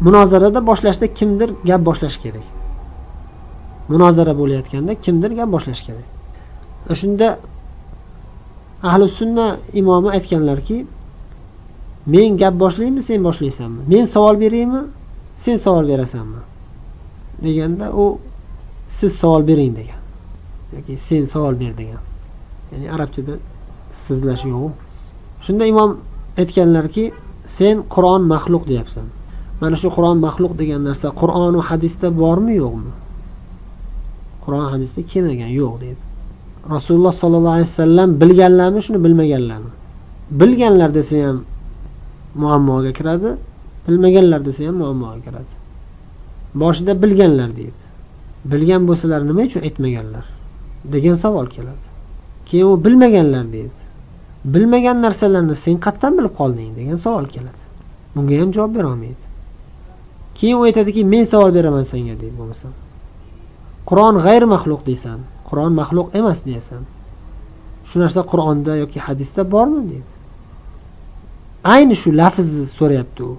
munozarada boshlashda kimdir gap boshlashi kerak. Munozara bo'layotganda kimdir gap boshlashi kerak. Shunda ahli sunna imomi aytganlarki men gap boshlaymi sen boshlaysanmi? Men savol beraymi sen savol berasanmi? deganda u siz savol bering degan. Yoki sen savol ber degan. Ya'ni arabchada sizlash yo'q shunda imom aytganlarki sen qur'on maxluq deyapsan. Mana shu qur'on maxluq degan narsa qur'onu hadisda bormi yo'qmi? Qur'on hadisda kelmagan yo'q deydi. Rasululloh sollallohu alayhi vasallam bilganlarmi shuni bilmaganlarmi? Bilganlar desa ham muammoga kiradi bilmaganlar desa ham muammoga kiradi. Boshida bilganlar deydi. Bilgan bo'lsalar nima uchun aytmaganlar? degan savol keladi. Keyin u bilmaganlar deydi. Bilmagan narsalarni sen qayerdan bilib qolding degan savol keladi. Bunga ham javob berolmaydi keyin u aytadiki men savol beraman senga deydi bo'lmasam qur'on g'ayr maxluq deysan qur'on maxluq emas deyasan shu narsa qur'onda yoki hadisda bormi deydi. Ayni shu lafzni so'rayapti u.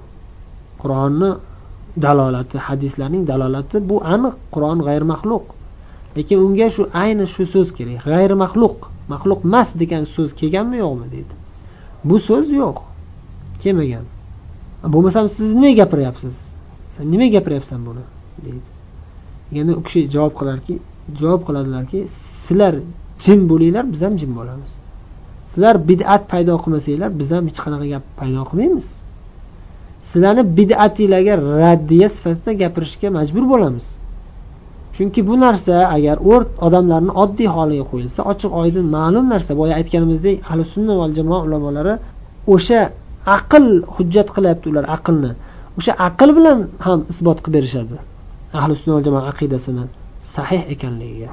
Qur'onni dalolati hadislarning dalolati bu aniq qur'on g'ayr maxluq lekin unga shu ayni shu so'z kerak g'ayr maxluq maxluq emas degan so'z kelganmi yo'qmi deydi. Bu so'z yo'q kelmagan. Bo'lmasam siz nima gapiryapsiz? Sen nima gapiryapsan buni? Deydi. Yana u kishi javob qilarki javob qiladilarki sizlar jim bo'linglar biz ham jim bo'lamiz. Sizlar bid'at paydo qilmasanglar biz ham hech qanaqa gap paydo qilmaymiz. Sizlarni bid'atinglarga raddiya sifatida gapirishga majbur bo'lamiz. Chunki bu narsa agar o'rt odamlarni oddiy holiga qo'yilsa ochiq oydin ma'lum narsa. Boya aytganimizdek ahli sunna va jamoa ulamolari o'sha aql hujjat qilyapti ular aqlni. O'sha aql bilan ham isbot qilib berishadi. Ahli sunna jamoa aqidasini sahih ekanligiga.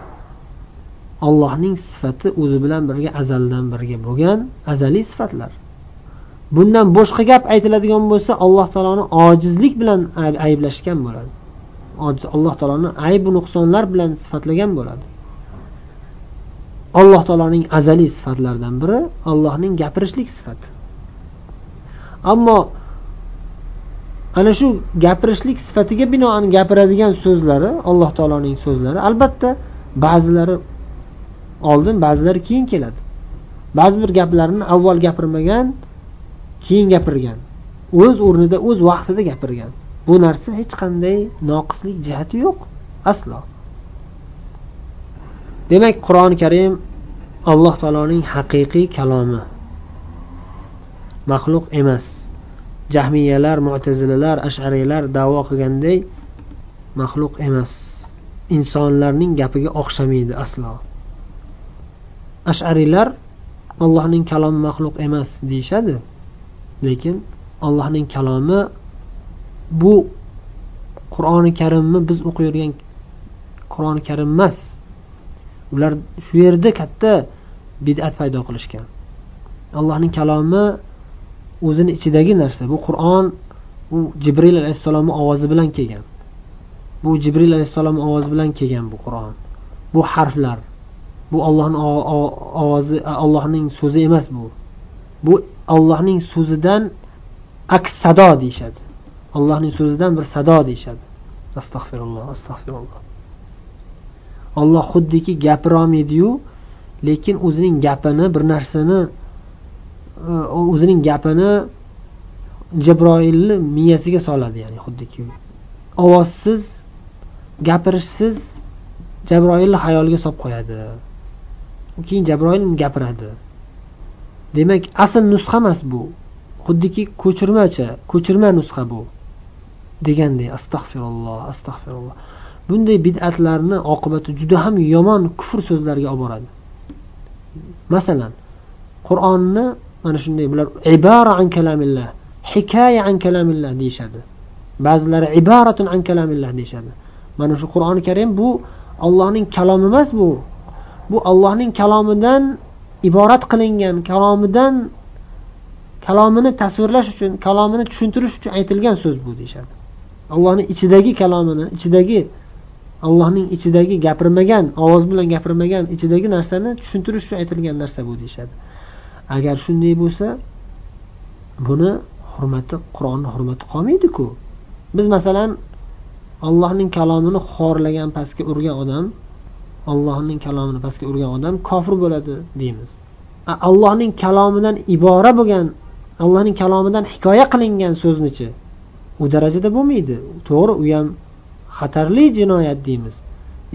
Allohning sifati o'zi bilan birga azaldan birga bo'lgan azaliy sifatlar. Bundan boshqa gap aytiladigan bo'lsa alloh taoloni ojizlik bilan ayblashgan bo'ladi. Alloh taoloni aybu nuqsonlar bilan sifatlagan bo'ladi. Alloh taoloning azaliy sifatlaridan biri allohning gapirishlik sifati. Ammo ana shu gapirishlik sifatiga binoan gapiradigan so'zlari alloh taoloning so'zlari albatta ba'zilari oldin ba'zilari keyin keladi. Ba'zi bir gaplarni avval gapirmagan keyin gapirgan. O'z o'rnida o'z vaqtida gapirgan. Bu narsa hech qanday noqislik jihati yo'q aslo. Demak qur'oni karim alloh taoloning haqiqiy kalomi maxluq emas. Jahmiyalar mo'tazilalar ashariylar davo qilganday maxluq emas. Insonlarning gapiga o'xshamaydi aslo. Ashariylar allohning kalomi maxluq emas deyishadi. Lekin allohning kalomi bu qur'oni karimni biz o'qiyotgan qur'oni karim emas. Ular shu yerda katta bid'at paydo qilishgan. Allohning kalomi o'zini ichidagi narsa bu qur'on u jibril alayhissalomni ovozi bilan kelgan. Bu jibril alayhissalomni ovozi bilan kelgan bu qur'on. Bu harflar bu ollohni ovozi ollohning so'zi emas bu. Bu ollohning so'zidan aks sado deyishadi. Allohning so'zidan bir sado deyishadi. Astag'firulloh astag'firulloh olloh xuddiki gapirolmaydiyu lekin o'zining gapini bir narsani o'zining gapini jabroilni miyasiga soladi ya'ni xuddiki ovozsiz gapirishsiz jabroilni xayoliga solib qo'yadi. Keyin jabroil gapiradi. Demak asl nusxa emas bu. Xuddiki ko'chirmacha ko'chirma nusxa bu. Deganday astag'firulloh astag'firulloh bunday bid'atlarni oqibati juda ham yomon kufr so'zlarga olib boradi. Masalan qur'onni mana shunday bular ibora an kalamillah hikoya an kalamillah deyishadi. Ba'zilari iboratun an kalamillah deyishadi. Mana shu qur'oni karim bu ollohning kalomi emas bu. Bu ollohning kalomidan iborat qilingan kalomidan kalomini tasvirlash uchun kalomini tushuntirish uchun aytilgan so'z bu deyishadi. Allohni ichidagi kalomini ichidagi allohning ichidagi gapirmagan ovoz bilan gapirmagan ichidagi narsani tushuntirish uchun aytilgan narsa bu deyishadi. Agar shunday bo'lsa buni hurmati qur'onni hurmati qolmaydiku. Biz masalan allohning kalomini xorlagan pastga urgan odam allohning kalomini pastga urgan odam kofir bo'ladi deymiz. Allohning kalomidan ibora bo'lgan allohning kalomidan hikoya qilingan so'znichi u darajada bo'lmaydi. To'g'ri u ham xatarli jinoyat deymiz.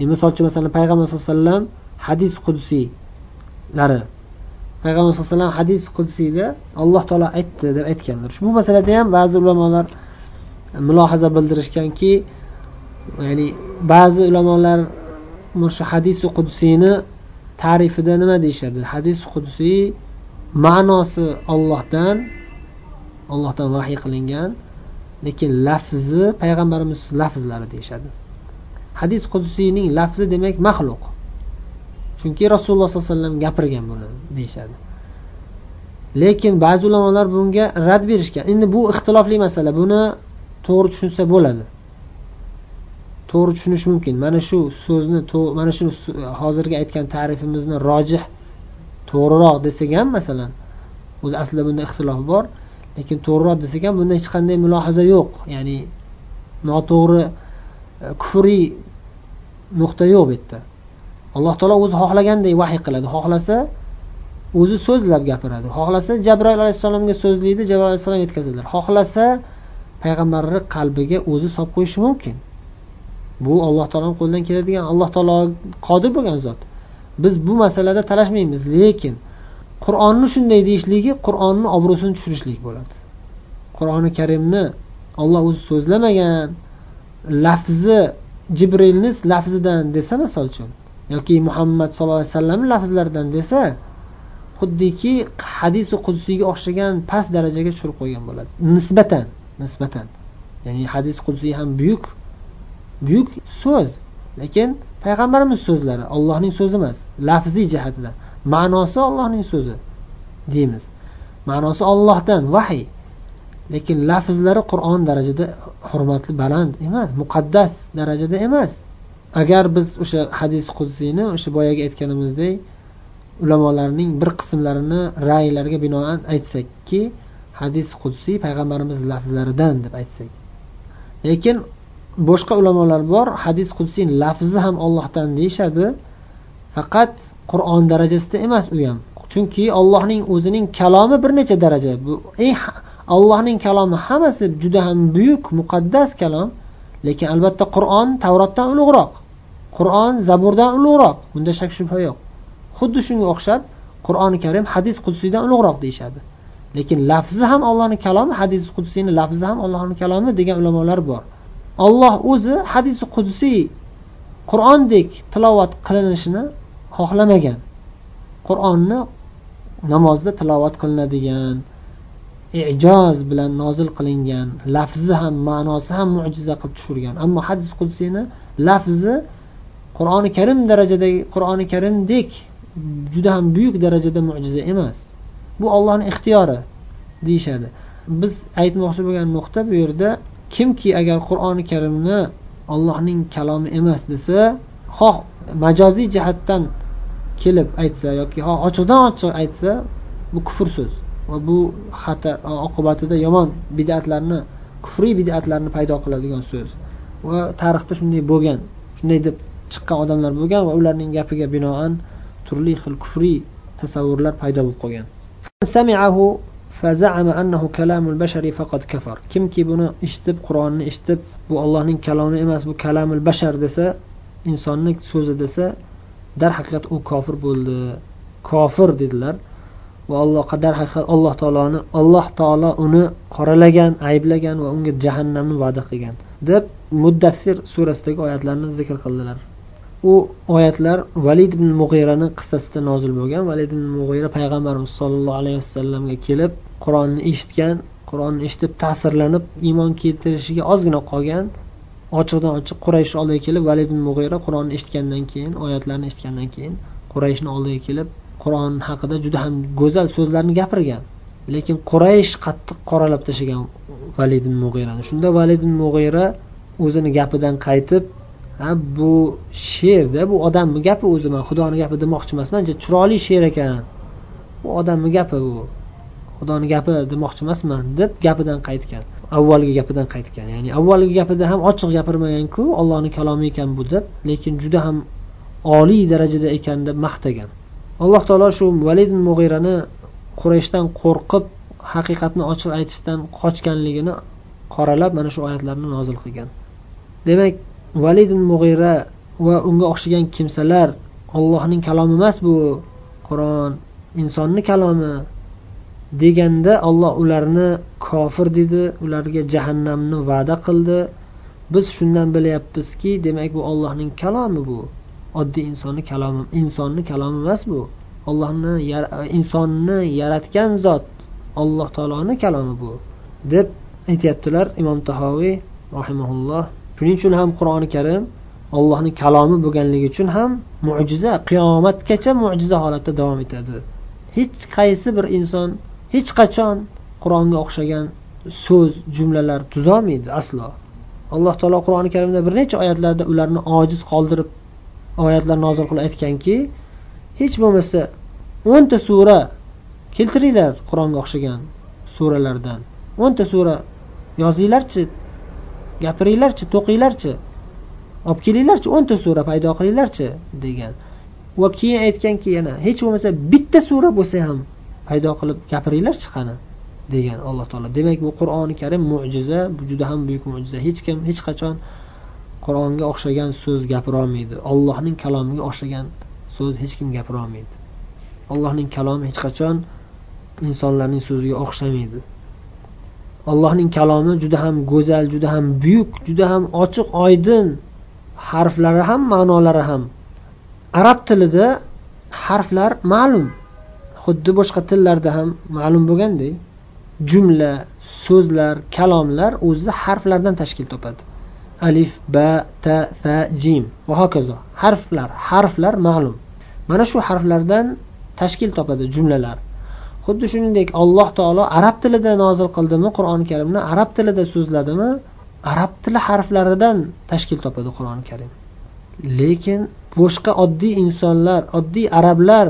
E, misol uchun masalan payg'ambar sallallohu alayhi vasallam hadis qudsiylari payg'ambar sallallohu alayhi vasallam hadis qudsiyda alloh taolo aytdi deb aytganlar. Ushbu masalada ham ba'zi ulamolar mulohaza bildirishganki ya'ni ba'zi ulamolar shu hadisi qudsiyni ta'rifida nima deyishadi? Hadis qudsiy ma'nosi ollohdan ollohdan vahiy qilingan lekin lafzi payg'ambarimiz lafzlari deyishadi. Hadis qudsiyning lafzi demak maxluq. Chunki rasululloh sollallohu alayhi vasallam gapirgan buni deyishadi. Lekin ba'zi ulamolar bunga rad berishgan. Endi bu ixtilofli masala. Buni to'g'ri tushunsa bo'ladi. To'g'ri tushunish mumkin. Mana shu so'zni mana shu hozirgi aytgan ta'rifimizni rojih to'g'riroq desak ham masalan o'zi aslida bunda ixtilof bor lekin to'g'riroq desak ham bunda hech qanday mulohaza yo'q. Ya'ni noto'g'ri e, kufriy nuqta yo'q bu yerda. Alloh taolo o'zi xohlaganday vahiy qiladi. Xohlasa o'zi so'zlab gapiradi. Xohlasa jabroil alayhissalomga so'zlaydi jabroil alayhissalom yetkazadilar. Xohlasa payg'ambarni qalbiga o'zi solib qo'yishi mumkin. Bu alloh taoloni qo'lidan keladigan alloh taolo qodir bo'lgan zot. Biz bu masalada talashmaymiz lekin qur'onni shunday deyishligi qur'onni obro'sini tushirishlik bo'ladi. Qur'oni karimni olloh o'zi so'zlamagan lafzi jibrilni lafzidan desa misol uchun yoki muhammad sallallohu alayhi vasallam lafzlaridan desa xuddiki hadisi qudsiyga o'xshagan past darajaga tushirib qo'ygan bo'ladi. Nisbatan nisbatan. Ya'ni hadis qudsiy ham buyuk buyuk so'z. Lekin payg'ambarimiz so'zlari ollohning so'zi emas lafziy jihatidan ma'nosi ollohning so'zi deymiz. Ma'nosi ollohdan vahiy. Lekin lafzlari qur'on darajada hurmatli baland emas muqaddas darajada emas. Agar biz o'sha hadis qudsiyni o'sha boyagi aytganimizdek ulamolarning bir qismlarini ra'ylariga binoan aytsakki hadis qudsiy payg'ambarimiz lafzlaridan deb aytsak. Lekin boshqa ulamolar bor hadis qudsiy lafzi ham ollohdan deyishadi. Faqat qur'on darajasida emas u ham. Chunki ollohning o'zining kalomi bir necha daraja. Bu eng allohning kalomi hammasi juda ham buyuk muqaddas kalom lekin albatta qur'on tavrotdan ulug'roq. Qur'on zaburdan ulug'roq. Bunda shak shubha yo'q. Xuddi shunga o'xshab qur'oni karim hadis qudsiydan ulug'roq deyishadi. Lekin lafzi ham ollohni kalomi hadis qudsiyni lafzi ham ollohni kalomi degan ulamolar bor. Olloh o'zi hadisi qudsiy qur'ondek tilovat qilinishini xohlamagan. Qur'onni namozda tilovat qilinadigan. Ijoz bilan nozil qilingan lafzi ham ma'nosi ham mo'jiza qilib tushirgan. Ammo hadis qudsiyni lafzi qur'oni karim darajadagi qur'oni karimdek juda ham buyuk darajada mo'jiza emas. Bu ollohni ixtiyori deyishadi. Biz aytmoqchi bo'lgan nuqta bu yerda kimki agar qur'oni karimni ollohning kalomi emas desa xoh majoziy jihatdan kelib aytsa yoki xoh ochiqdan ochiq aytsa bu kufr so'z. va bu xatar oqibatida yomon bidatlarni kufriy bidatlarni paydo qiladigan so'z va tarixda shunday bo'lgan shunday deb chiqqan odamlar bo'lgan va ularning gapiga binoan turli xil kufriy tasavvurlar paydo bo'lib qolgan فزعم أنه كلام البشر فقد كفر kimki buni eshitib qur'onni eshitib bu ollohning kalomi emas bu kalamul bashar desa insonni so'zi desa darhaqiqat u kofir bo'ldi kofir dedilar Va alloh darhaqiqat alloh taoloni alloh taolo uni qoralagan ayblagan va unga jahannamni va'da qilgan deb muddassir surasidagi oyatlarni zikr qildilar. U oyatlar valid ibn mug'irani qissasida nozil bo'lgan. Valid ibn mug'ira payg'ambarimiz sollallohu alayhi vasallamga kelib qur'onni eshitgan qur'onni eshitib ta'sirlanib iymon keltirishiga ozgina qolgan ochiqdan ochiq quraysh oldiga kelib valid ibn mug'ira qur'onni eshitgandan keyin oyatlarni eshitgandan keyin qurayshni oldiga kelib qur'on haqida juda ham go'zal so'zlarni gapirgan. Lekin quraysh qattiq qoralab tashlagan valid ibn mug'irani shunda valid ibn mug'ira o'zini gapidan qaytib ha bu she'rda bu odamni gapi o'zi man xudoni gapi demoqchi emasman chiroyli she'r ekan. Bu odamni gapi bu. Xudoni gapi demoqchi emasman deb gapidan qaytgan. Avvalgi gapidan qaytgan. Ya'ni avvalgi gapida ham ochiq gapirmaganku ollohni kalomi ekan bu deb lekin juda ham oliy darajada ekan deb maqtagan. Alloh taolo shu valid mug'irani qurayshdan qo'rqib haqiqatni ochiq aytishdan qochganligini qoralab mana shu oyatlarni nozil qilgan. Demak valid mug'ira va unga o'xshagan kimsalar ollohning kalomi emas bu qur'on insonni kalomi deganda olloh ularni kofir dedi ularga jahannamni va'da qildi. Biz shundan bilyapmizki demak bu ollohning kalomi bu. Oddiy insonni kalomi insonni kalomi emas bu. Ollohni insonni yaratgan zot alloh taoloni kalomi bu deb aytyaptilar imom tahoviy rahimaulloh shuning uchun ham qur'oni karim ollohni kalomi bo'lganligi uchun ham mo'jiza qiyomatgacha mo'jiza holatda davom etadi. Hech qaysi bir inson hech qachon qur'onga o'xshagan so'z jumlalar tuzolmaydi aslo. Alloh taolo qur'oni karimda bir necha oyatlarda ularni ojiz qoldirib oyatlar nozil qilib aytganki hech bo'lmasa o'nta sura keltiringlar qur'onga o'xshagan suralardan. O'nta sura yozinglarchi gapiringlarchi to'qinglarchi olib kelinglarchi o'nta sura paydo qilinglarchi degan. Va keyin aytganki yana hech bo'lmasa bitta sura bo'lsa ham paydo qilib gapiringlarchi qani degan alloh taolo. Demak bu qur'oni karim mo'jiza bu juda ham buyuk mo'jiza hech kim hech qachon qur'onga o'xshagan so'z gapirolmaydi. Ollohning kalomiga o'xshagan so'z hech kim gapirolmaydi. Allohning kalomi hech qachon insonlarning so'ziga o'xshamaydi. Allohning kalomi juda ham go'zal juda ham buyuk juda ham ochiq oydin harflari ham ma'nolari ham. Arab tilida harflar ma'lum. Xuddi boshqa tillarda ham ma'lum bo'lgandek jumla so'zlar kalomlar o'zi harflardan tashkil topadi. Alif ba ta fa jim. Va hokazo. Harflar harflar ma'lum. Mana shu harflardan tashkil topadi jumlalar. Xuddi shuningdek alloh taolo arab tilida nozil qildimi qur'oni karimni arab tilida so'zladimi arab tili harflaridan tashkil topadi qur'oni karim. Lekin boshqa oddiy insonlar oddiy arablar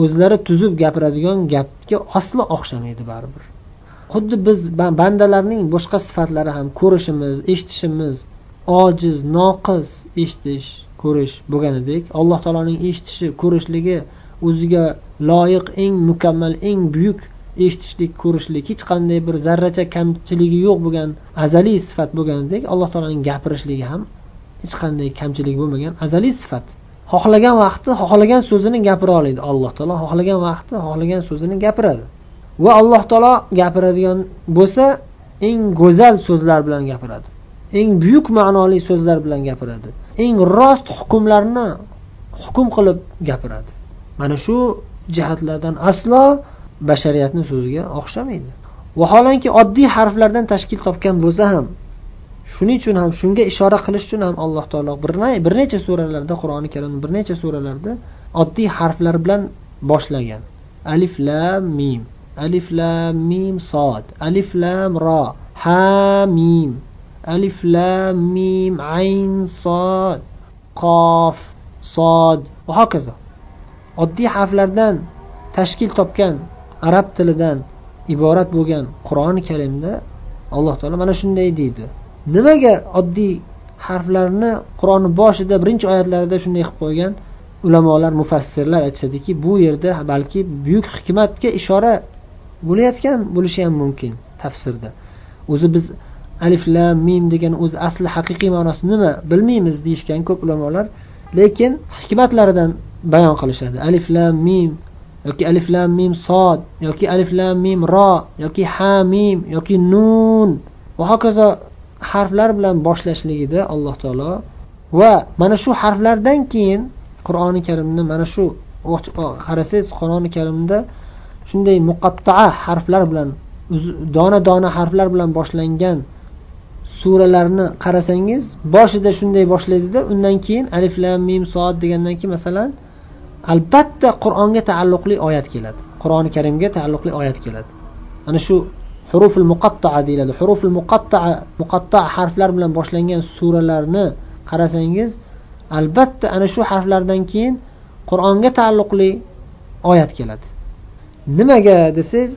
o'zlari tuzib gapiradigan gapga aslo o'xshamaydi baribir. Xuddi biz bandalarning boshqa sifatlari ham ko'rishimiz eshitishimiz ojiz noqis eshitish ko'rish bo'lganidek alloh taoloning eshitishi ko'rishligi o'ziga loyiq eng mukammal eng buyuk eshitishlik ko'rishlik hech qanday bir zarracha kamchiligi yo'q bo'lgan azaliy sifat bo'lganidek alloh taoloning gapirishligi ham hech qanday kamchiligi bo'lmagan azaliy sifat. Xohlagan vaqti xohlagan so'zini gapira oladi alloh taolo xohlagan vaqti xohlagan so'zini gapiradi va alloh taolo gapiradigan bo'lsa eng go'zal so'zlar bilan gapiradi. Eng buyuk ma'noli so'zlar bilan gapiradi. Eng rost hukmlarni hukm qilib gapiradi. Mana shu jihatlardan aslo bashariyatni so'ziga o'xshamaydi. Vaholanki oddiy harflardan tashkil topgan bo'lsa ham shuning uchun ham shunga ishora qilish uchun ham alloh taolo bir necha suralarda qur'oni karimni bir necha suralarda oddiy harflar bilan boshlagan. Alif lam mim. Alif lam mim sod alif lam ro ha mim. Alif lam mim ayn sod qof sod va hokazo. Oddiy harflardan tashkil topgan arab tilidan iborat bo'lgan qur'oni karimda alloh taolo mana shunday deydi. Nimaga oddiy harflarni qur'onni boshida birinchi oyatlarida shunday qilib qo'ygan ulamolar mufassirlar aytishadiki bu yerda balki buyuk hikmatga ishora bo'layotgan bo'lishi ham mumkin tafsirda. O'zi biz alif lam mim degan o'zi asli haqiqiy ma'nosi nima bilmaymiz deyishgan ko'p ulamolar lekin hikmatlaridan bayon qilishadi. Alif lam mim yoki alif lam mim sod yoki alif lam mim ro yoki ha mim yoki nun. Va hokazo harflar bilan boshlashligida alloh taolo va mana shu harflardan keyin qur'oni karimni mana shu qarasangiz qur'oni karimda shunday muqattaa harflar bilan dona dona harflar bilan boshlangan suralarni qarasangiz boshida shunday boshlaydida undan keyin alif lam mim soat degandan keyin masalan albatta qur'onga taalluqli oyat keladi. Qur'oni karimga taalluqli oyat keladi. Ana shu hurufil muqattaa deyiladi. Hurufil muqattaa muqatta harflar bilan boshlangan suralarni qarasangiz albatta ana shu harflardan keyin qur'onga taalluqli oyat keladi. Nimaga desangiz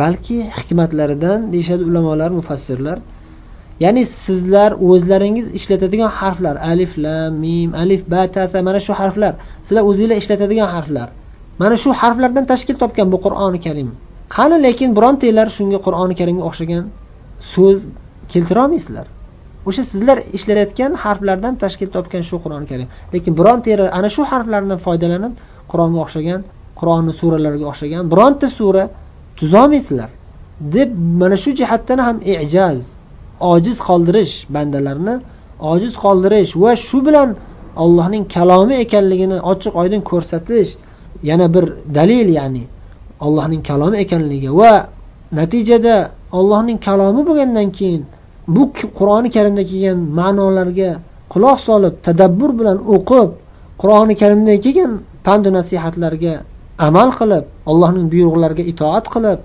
balki hikmatlaridan deyishadi ulamolar mufassirlar. Ya'ni sizlar o'zlaringiz ishlatadigan harflar alif lam mim alif ba ta sa mana shu harflar. Sizlar o'zinglar ishlatadigan harflar. Mana shu harflardan tashkil topgan bu qur'oni karim. Qani lekin birontanglar shunga qur'oni karimga o'xshagan so'z keltirolmaysizlar. O'sha sizlar ishlatayotgan harflardan tashkil topgan shu qur'oni karim. Lekin birontanglar ana shu harflardan foydalanib qur'onga o'xshagan qur'onni suralariga o'xshagan bironta sura tuzolmaysizlar deb mana shu jihatdan ham ijaz ojiz qoldirish bandalarni ojiz qoldirish va shu bilan allohning kalomi ekanligini ochiq oydin ko'rsatish yana bir dalil ya'ni allohning kalomi ekanligi va natijada allohning kalomi bo'lgandan keyin bu qur'oni karimda kelgan ma'nolarga quloq solib tadabbur bilan o'qib qur'oni karimda kelgan pandu nasihatlarga amal qilib allohning buyruqlariga itoat qilib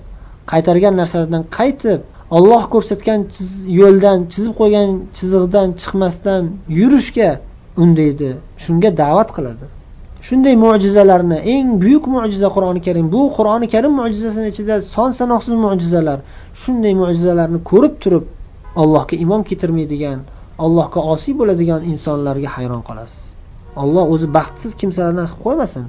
qaytargan narsalardan qaytib olloh ko'rsatgan yo'ldan chizib qo'ygan chizig'idan chiqmasdan yurishga undaydi shunga da'vat qiladi. Shunday mo'jizalarni eng buyuk mo'jiza qur'oni karim bu qur'oni karim mo'jizasini ichida son sanoqsiz mo'jizalar shunday mo'jizalarni ko'rib turib allohga imon keltirmaydigan allohga osiy bo'ladigan insonlarga hayron qolasiz. Alloh o'zi baxtsiz kimsalardan qilib qo'ymasin.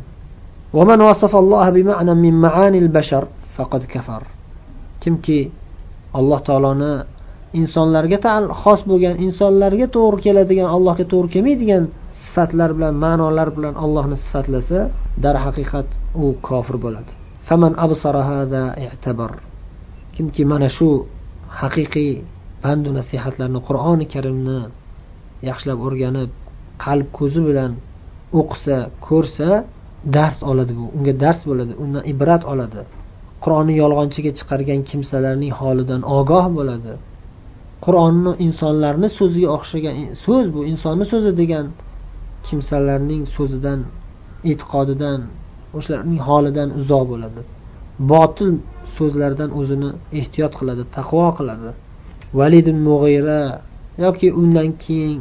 Kimki alloh taoloni insonlarga xos bo'lgan insonlarga to'g'ri keladigan allohga to'g'ri kelmaydigan sifatlar bilan ma'nolar bilan allohni sifatlasa darhaqiqat u kofir bo'ladi. Faman kimki mana shu haqiqiy bandu nasihatlarni qur'oni karimni yaxshilab o'rganib qalb ko'zi bilan o'qisa ko'rsa dars oladi bu. Unga dars bo'ladi undan ibrat oladi. Qur'onni yolg'onchiga chiqargan kimsalarning holidan ogoh bo'ladi. Qur'onni insonlarni so'ziga o'xshagan so'z bu insonni so'zi degan kimsalarning so'zidan e'tiqodidan o'shalarning holidan uzoq bo'ladi. Botil so'zlardan o'zini ehtiyot qiladi taqvo qiladi. Valid mug'ira yoki undan keyin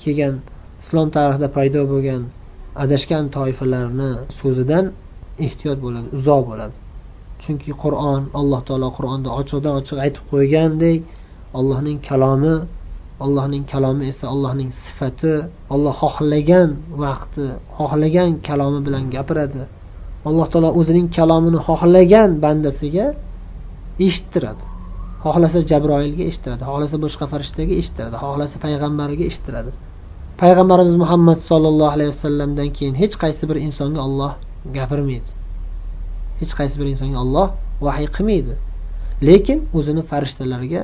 kelgan islom tarixida paydo bo'lgan adashgan toifalarni so'zidan ehtiyot bo'ladi uzoq bo'ladi. Chunki qur'on alloh taolo qur'onda ochiqdan ochiq aytib qo'ygandek allohning kalomi allohning kalomi esa allohning sifati olloh xohlagan vaqti xohlagan kalomi bilan gapiradi. Alloh taolo o'zining kalomini xohlagan bandasiga eshittiradi. Xohlasa jabroilga eshittiradi xohlasa boshqa farishtaga eshittiradi xohlasa payg'ambariga eshittiradi. Payg'ambarimiz muhammad sollallohu alayhi vasallamdan keyin hech qaysi bir insonga olloh gapirmaydi. Hech qaysi bir insonga olloh vahiy qilmaydi. Lekin o'zini farishtalariga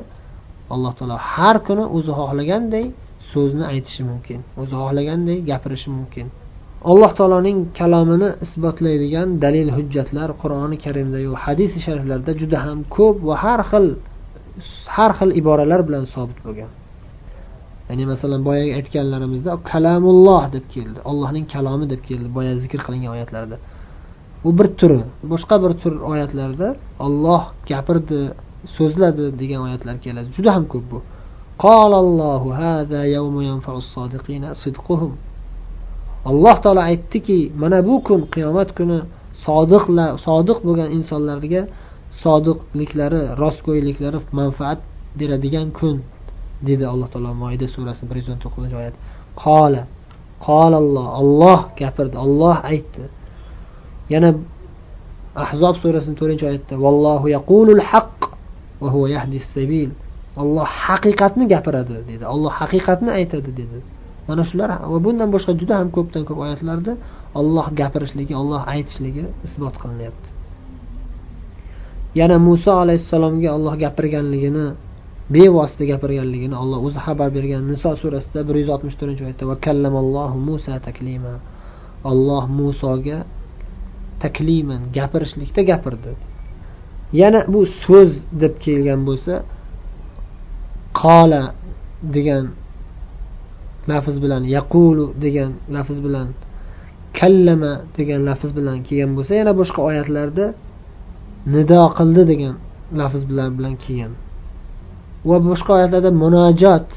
alloh taolo har kuni o'zi xohlaganday so'zni aytishi mumkin o'zi xohlaganday gapirishi mumkin. Alloh taoloning kalomini isbotlaydigan dalil hujjatlar qur'oni karimdayu hadisi shariflarda juda ham ko'p va har xil har xil iboralar bilan sobit bo'lgan. Ya'ni masalan boyagi aytganlarimizda kalamulloh deb keldi allohning kalomi deb keldi boya zikr qilingan oyatlarda. Bu bir turi boshqa bir tur oyatlarda olloh gapirdi so'zladi degan oyatlar keladi. Juda ham ko'p bu. Alloh taolo aytdiki mana bu kun qiyomat kuni sodiqlar sodiq bo'lgan insonlarga sodiqliklari rostgo'yliklari manfaat beradigan kun dedi alloh taolo moida surasi bir yuz o'n to'qqizinchi oyat. Qola qolalloh olloh gapirdi olloh aytdi. Yana ahzob surasini to'rtinchi oyatda vallohu yaqulul haq va huva yahdi sabil. Olloh haqiqatni gapiradi dedi. Olloh haqiqatni aytadi dedi. Mana shular va bundan boshqa juda ham ko'pdan ko'p oyatlarda olloh gapirishligi olloh aytishligi isbot qilinyapti. Yana muso alayhissalomga olloh gapirganligini bevosita gapirganligini olloh o'zi xabar bergan niso surasida bir yuz oltmish to'rtinchi oyatda va kallamallohu musa taklima. Olloh musoga takliman gapirishlikda gapirdi. Yana bu so'z deb kelgan bo'lsa qola degan lafz bilan yaqulu degan lafz bilan kallama degan lafz bilan kelgan bo'lsa yana boshqa oyatlarda nido qildi degan lafz bilan bilan kelgan. Va boshqa oyatlarda munojot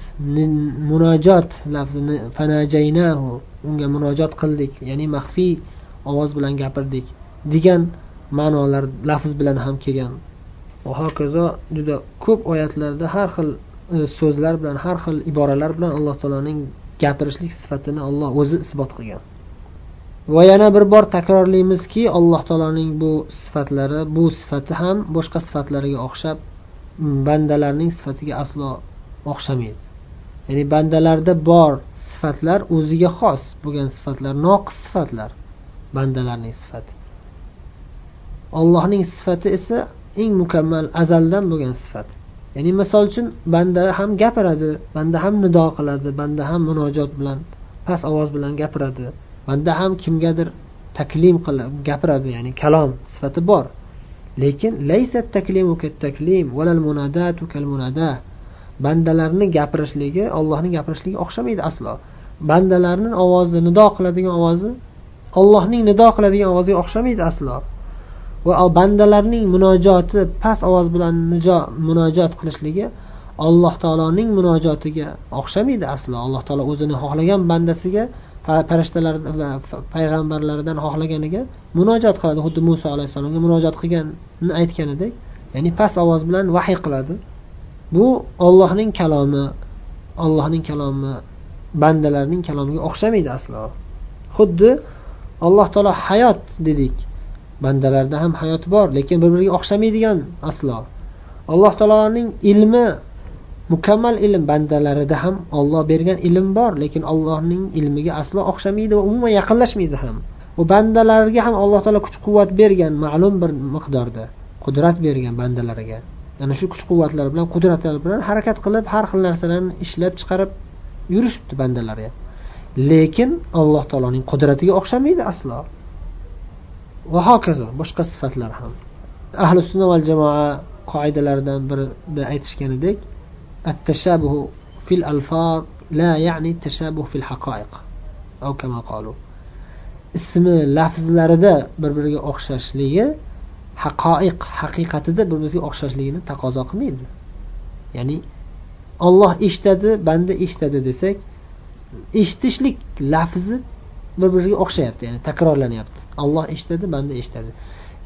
munojot lafzini fanajaynahu unga munojot qildik ya'ni maxfiy ovoz bilan gapirdik. Degan ma'nolar lafz bilan ham kelgan. Va hokazo juda ko'p oyatlarda har xil e, so'zlar bilan har xil iboralar bilan alloh taoloning gapirishlik sifatini olloh o'zi isbot qilgan. Va yana bir bor takrorlaymizki alloh taoloning bu sifatlari bu sifati ham boshqa sifatlariga o'xshab bandalarning sifatiga aslo o'xshamaydi. Ya'ni bandalarda bor sifatlar o'ziga xos bo'lgan sifatlar noqis sifatlar bandalarning sifati. Ollohning sifati esa eng mukammal azaldan bo'lgan sifat. Ya'ni misol uchun banda ham gapiradi banda ham nido qiladi banda ham munojot bilan past ovoz bilan gapiradi. Banda ham kimgadir taklim qilib gapiradi ya'ni kalom sifati bor. Lekin laysa taklimu taklim valal munadatu kal munada. Bandalarni gapirishligi ollohni gapirishligi o'xshamaydi aslo. Bandalarni ovozi nido qiladigan ovozi ollohning nido qiladigan ovoziga o'xshamaydi aslo. Va bandalarning munojoti past ovoz bilan munojot qilishligi alloh taoloning munojotiga o'xshamaydi aslo. Alloh taolo o'zini xohlagan bandasiga farishtalar va payg'ambarlardan xohlaganiga munojot qiladi. Xuddi muso alayhissalomga munojot qilganini aytganidek ya'ni past ovoz bilan vahiy qiladi. Bu ollohning kalomi ollohning kalomi bandalarning kalomiga o'xshamaydi aslo. Xuddi alloh taolo hayot dedik. Bandalarda ham hayot bor lekin bir biriga o'xshamaydigan aslo. Alloh taoloning ilmi mukammal ilm bandalarida ham olloh bergan ilm bor lekin allohning ilmiga aslo o'xshamaydi va umuman yaqinlashmaydi ham. U bandalarga ham alloh taolo kuch quvvat bergan ma'lum bir miqdorda qudrat bergan bandalariga. Ana shu kuch quvvatlar bilan qudratlar bilan harakat qilib har xil narsalarni ishlab chiqarib yurishibdi bandalarga lekin alloh taoloning qudratiga o'xshamaydi aslo. va hokazo boshqa sifatlar ham. Ahli sunna val jamoa qoidalaridan birida aytishganidek at tashabuhu fil alfar la ya'ni tashabuh fil haqoiq au kama qalu. Ismi lafzlarida bir biriga o'xshashligi haqoiq haqiqatida bir biriga o'xshashligini taqozo qilmaydi. Ya'ni olloh eshitadi banda eshitadi desak eshitishlik lafzi bir biriga o'xshayapti ya'ni takrorlanyapti. Olloh eshitadi banda eshitadi.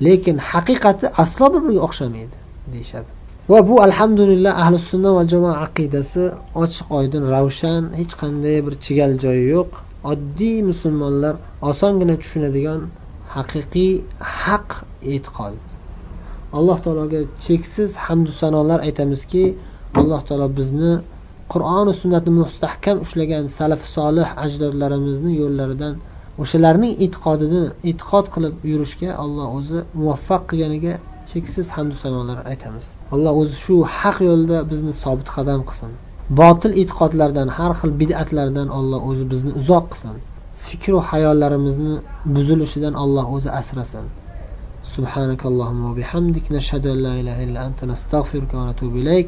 Lekin haqiqati aslo bir biriga o'xshamaydi deyishadi. Va bu alhamdulillah ahli sunna va jamoa aqidasi ochiq oydin ravshan hech qanday bir chigal joyi yo'q. Oddiy musulmonlar osongina tushunadigan haqiqiy haq e'tiqod. Alloh taologa cheksiz hamdu sanolar aytamizki alloh taolo bizni qur'oni sunnatni mustahkam ushlagan salafi solih ajdodlarimizni yo'llaridan o'shalarning e'tiqodini e'tiqod qilib yurishga alloh o'zi muvaffaq qilganiga cheksiz hamdu sanolar aytamiz alloh o'zi shu haq yo'lda bizni sobit qadam qilsin botil e'tiqodlardan har xil bid'atlardan alloh o'zi bizni uzoq qilsin fikru hayollarimizni buzilishidan alloh o'zi asrasin سبحانك اللهم وبحمدك نشهد أن لا إله إلا أنت نستغفرك ونتوب إليك